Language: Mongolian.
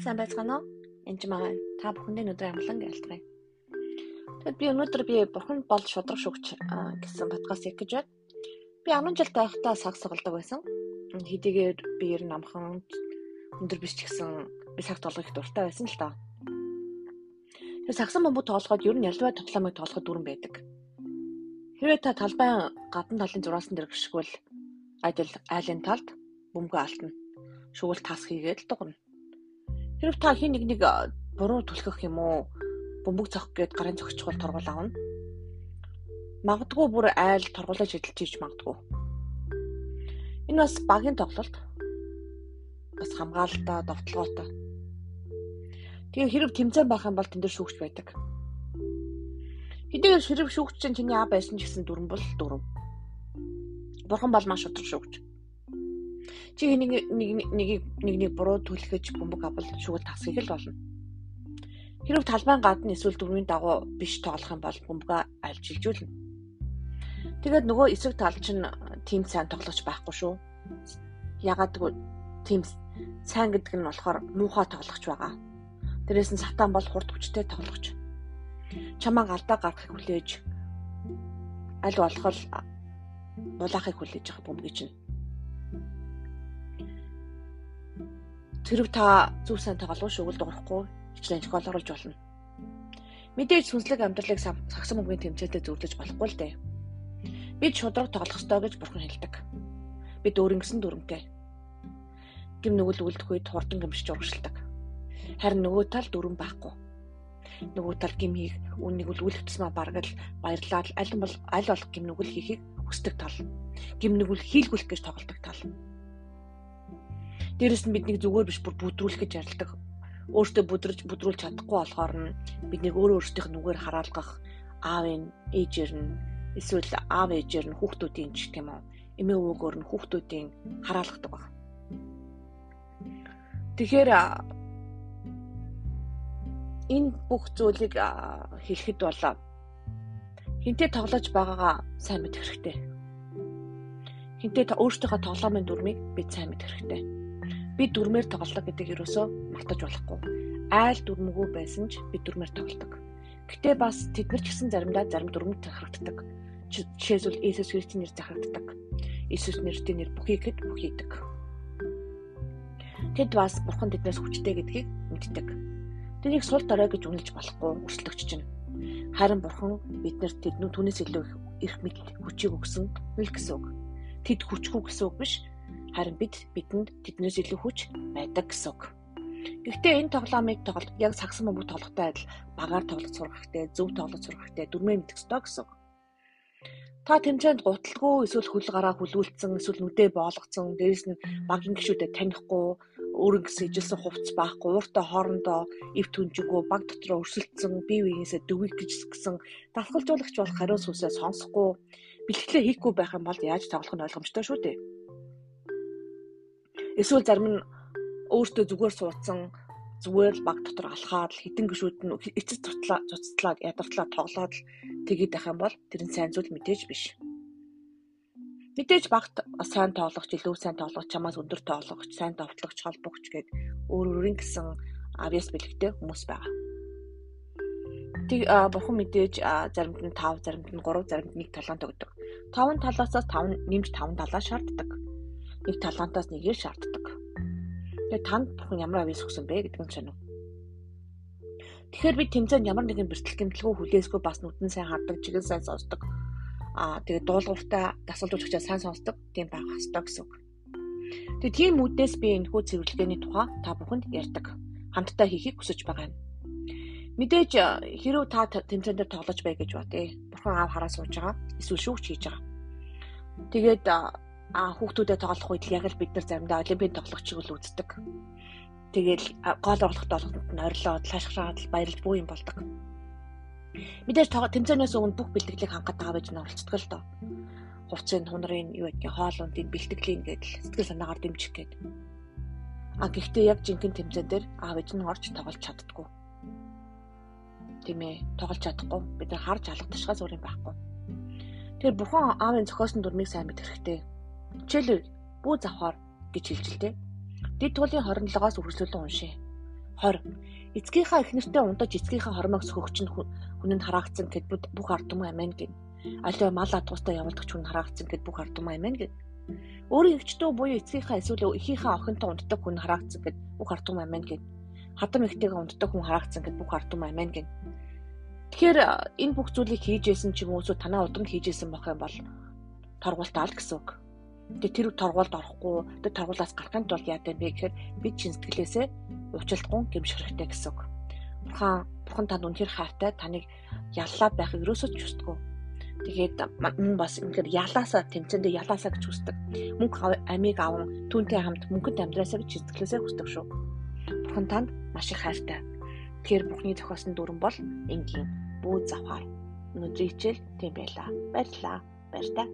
Сайн байцгаана уу? Энд маань та бүхэндээ өнөөдөр амглан айлтгая. Тэгэд би өнөөдөр би бурхан бол шудраг шүгч гэсэн подкаст хийх гэж байна. Би 10 жил байхдаа сагс тоглодог байсан. Хэдийгээр би ер нь амхан өндөр биш ч гэсэн би сагс тоглох их дуртай байсан л та. Тэгээ сагсан бамбуу тоглоход ер нь ялваа тоглоомыг тоглоход дүрэн байдаг. Хэрвээ та талбайн гадна талын зураасан дээр гიშгвэл адил айлын талд бөмбөгөө алтна. Шүгэл тас хийгээд л дугна Хэрв та хин нэг нэг буруу түлхэх юм уу? Бөмбөг цохих гээд гарын зөгчгөл тургуул авна. Магадгүй бүр айл тургуулж эдэлж ийж магадгүй. Энэ бас багийн тоглолт. Бас хамгаалалтаа, довтлогоотой. Тэгээ хэрэг тэмцээн байх юм бол тэн дээр шүүгч байдаг. Хэдийгээр ширв шүүгч чинь чиний аа байсан ч гэсэн дүрэн бол дүрэн. Бурхан бол маш өдөр шүүгч. Чи нэг нэг нэг нэг буруу түлхэж бөмбөг авал шүгэл тасхийг л болно. Хэрвээ талбайн гадна эсвэл дөрвийн дагуу биш тоолох юм бол бөмбөгөө альж илжүүлнэ. Тэгээд нөгөө эсрэг тал чинь тим сайн тоглож байхгүй шүү. Ягаад гэвэл тим сайн гэдэг нь болохоор муухай тоглогч байгаа. Тэрээс нь сатан бол хурд хүчтэй тоглогч. Чамаа алдаа гаргахыг хүлээж аль болох булаахыг хүлээж байгаа бөмбөг чинь Тэрв та зүв сайн тоглох шүгэл дуурахгүй хичнээн шоколоруулж болно. Мэдээж сүнслэг амьдралыг сагсан мөнгөний тэмцээлтэд зөвлөж болохгүй л дээ. Бид шудраг тоглох ёстой гэж бурхан хэлдэг. Бид өөрөнгөсөн дүрмтэй. Гим нүгэл үлдэх үед хурдан гимшиж урагшилдаг. Харин нөгөө тал дүрм байхгүй. Нөгөө тал гимхийг үннийг үлгүүлэх тусмаа бараг л баярлаад аль бол аль болох гим нүгэл хийхийг хүсдэг тал. Гим нүгэл хийлгүүлэх гэж тоглодог тал. Дээрэс нь биднийг зүгээр биш бүр бүдрүүлэх гэж ярилдаг. Өөртөө бүдрэж бүдрүүлж чадахгүй болохоор нь биднийг өөрөө өөрсдийнх нүгээр хараалгах аавын ээжээр нь эсвэл аав ээжээр нь хүүхдүүдийн ч тийм үү эмээ өвөөгөөр нь хүүхдүүдийн хараалгадаг баг. Тэгэхээр энэ бүх зүйлийг хэлэхэд бол хинтээ тоглож байгаагаа сайн мэдэх хэрэгтэй. Хинтээ өөртөөхөө тоглоомын дүрмийг бид сайн мэдэх хэрэгтэй би дүрмээр тоглолоо гэдэг ерөөсөө мартаж болохгүй. Айл дүрмгүй байсан ч би дүрмээр тоглодог. Гэтэ бас тэд нар ч гэсэн заримдаа зарим дүрмэд харагддаг. Жишээлбэл Иесус Христийн нэр захирагддаг. Иесус нэртэй нэр бүхийгэд бүхийдэг. Тэд бас бурхан тэднээс хүчтэй гэдгийг мэддэг. Тэнийг сул дорой гэж үнэлж болохгүй өрсөлдөгч чинь. Харин бурхан биднэрт тэднүү түүнээс илүү их мэдл хүчийг өгсөн л гэсэн үг. Тэд хүчгүй гэсэн үг биш харин бид бидэнд тэднээс илүү хүч байдаг гэсэн үг. Гэхдээ энэ тоглоомыг тоглох яг сагсан бөмбөг тоглохтой адил багаар тоглох хэрэгтэй, зөв тоглох хэрэгтэй, дүрмээ мэдэх ёстой гэсэн үг. Та тэмцээнд гуталгүй эсвэл хөл гараа хүлүүлсэн, эсвэл нүдээ боолгоцсон, дээрэс нь багийн гişүүдэд танихгүй, өөрөнгө гэсэн ижилсэн хувцс байхгүй, ууртаа хоорондоо эв түнжигөө баг дотроо өрсөлдсөн, бие биенээсээ дөвийг гिचсэн, давхалжуулагч болох хариу сүнсээ сонсохгүй, бэлтгэлээ хийхгүй байх юм бол яаж тоглох нь ойлгомжтой шүү дээ. Эсвэл зарим нь өөртөө зүгээр суудсан зүгээр л баг дотор алхаад л хитэн гişүүд нь эцэс тутлаа цуцтлаад ядартлаа тоглоод л тэгээд байх юм бол тэр нь сайн зүйл мэдээж биш. Мэдээж багт сайн тоглогч, илүү сайн тоглогч, чамаас өндөр тоглогч, сайн довтлогч, холбогч гээд өөр өөрийн гэсэн авьяас бэлэгтэй хүмүүс байгаа. Тэг бурхан мэдээж заримд нь 5, заримд нь 3, заримд нь 1 талаан тогтдог. 5 талаасаас 5 нэмж 5 талаа шаарддаг нэг талантаас нэгээр шаарддаг. Тэгээ танд бүхэн ямар авьяас өгсөн бэ гэдэг нь сонир. Тэгэхээр би тэмцээнд ямар нэгэн бэртэл гэмтэлгүй хүлээсгүй бас нүдэн сайн хардаг, чиглэл сайн сонсдог. Аа тэгээ дуулууртай дасгалжуулагчаа сайн сонсдог тийм байх хэрэгтэй гэсэн үг. Тэгээ тийм үднээс би энэ хүү цэвэрлэгээний тухай та бүхэнд ярьдаг. Хамтдаа хийхийг хүсэж байгаа юм. Мэдээж хэрв та тэмцээнд дээр тоглож бай гэж бат. Бурхан аав хараа сууж байгаа. Эсвэл шүүгч хийж байгаа. Тэгээд а хүүхдүүдэд тоглох үед яг л бид нар заримдаа олимпийн тоглогчийг л үздэг. Тэгэл гол орлогот олгоход нь орилоод лашграад баярлж бүү юм болдог. Мэдээж тэмцээнээс өмнө бүх бэлтгэлийг хангах таав гэж оролцдог л доо. Хувцсын тунрын юу гэдгийг хоолундын бэлтгэлийн гэдэл сэтгэл санаагаар дэмжих гээд. А гэхдээ яг жинхэнэ тэмцээн дээр аав ээж нь орж тоглож чаддгүй. Тийм ээ, тоглож чадахгүй. Бид нар харж алгадчихгаас өөр юм байхгүй. Тэгэхээр бурхан аавын зохиосон дүрмийг сайн мэдэх хэрэгтэй Хичээлээ бүү завхаар гэж хэлж л дээ. Дэд туулын 27-оос үргэлжлүүлэн уншия. 20. Эцгийнхаа эхнэртэй ундаж эцгийнхаа хормоог сөхөгч нь хүнд хараагдсан гэд бүх ард түмэн амин гин. Аливаа мал адгуустай явуулдаг хүн хараагдсан гэд бүх ард түмэн амин гин. Өөрийн эгчдөө буюу эцгийнхаа эсвэл эхийнхээ охинтой унддаг хүн хараагдсан гэд бүх ард түмэн амин гин. Хадам ихтэйгээ унддаг хүн хараагдсан гэд бүх ард түмэн амин гин. Тэгэхээр энэ бүх зүйлийг хийжсэн ч юм уу танаа удам хийжсэн байх юм бол торгуултаа л гэсэн үг. Тэгээ тэр торгуулд орохгүй, тэр торгуулаас гарахын тулд яадаг бэ гэхээр бид чин сэтгэлээсээ уучлалтгүй гэмших хэрэгтэй гэсэн үг. Бурхан бурхан танд үнэхэр хайртай таныг яллаад байхыг юусоо ч хүсдэггүй. Тэгээд мөн бас ингээд ялаасаа тэмцэндээ ялаасаа гэж хүсдэг. Мөнгө амийг аван түүнтэй хамт мөнгөд амьдраасаа гэж сэтгэлээсээ хүсдэг шүү. Бурхан танд маш их хайртай. Тэгэхээр Бурхны зохиосон дүрэн бол энгийн бүү завхаар. Өнөөдрийн хичээл тийм байлаа. Баярлалаа. Баяр та.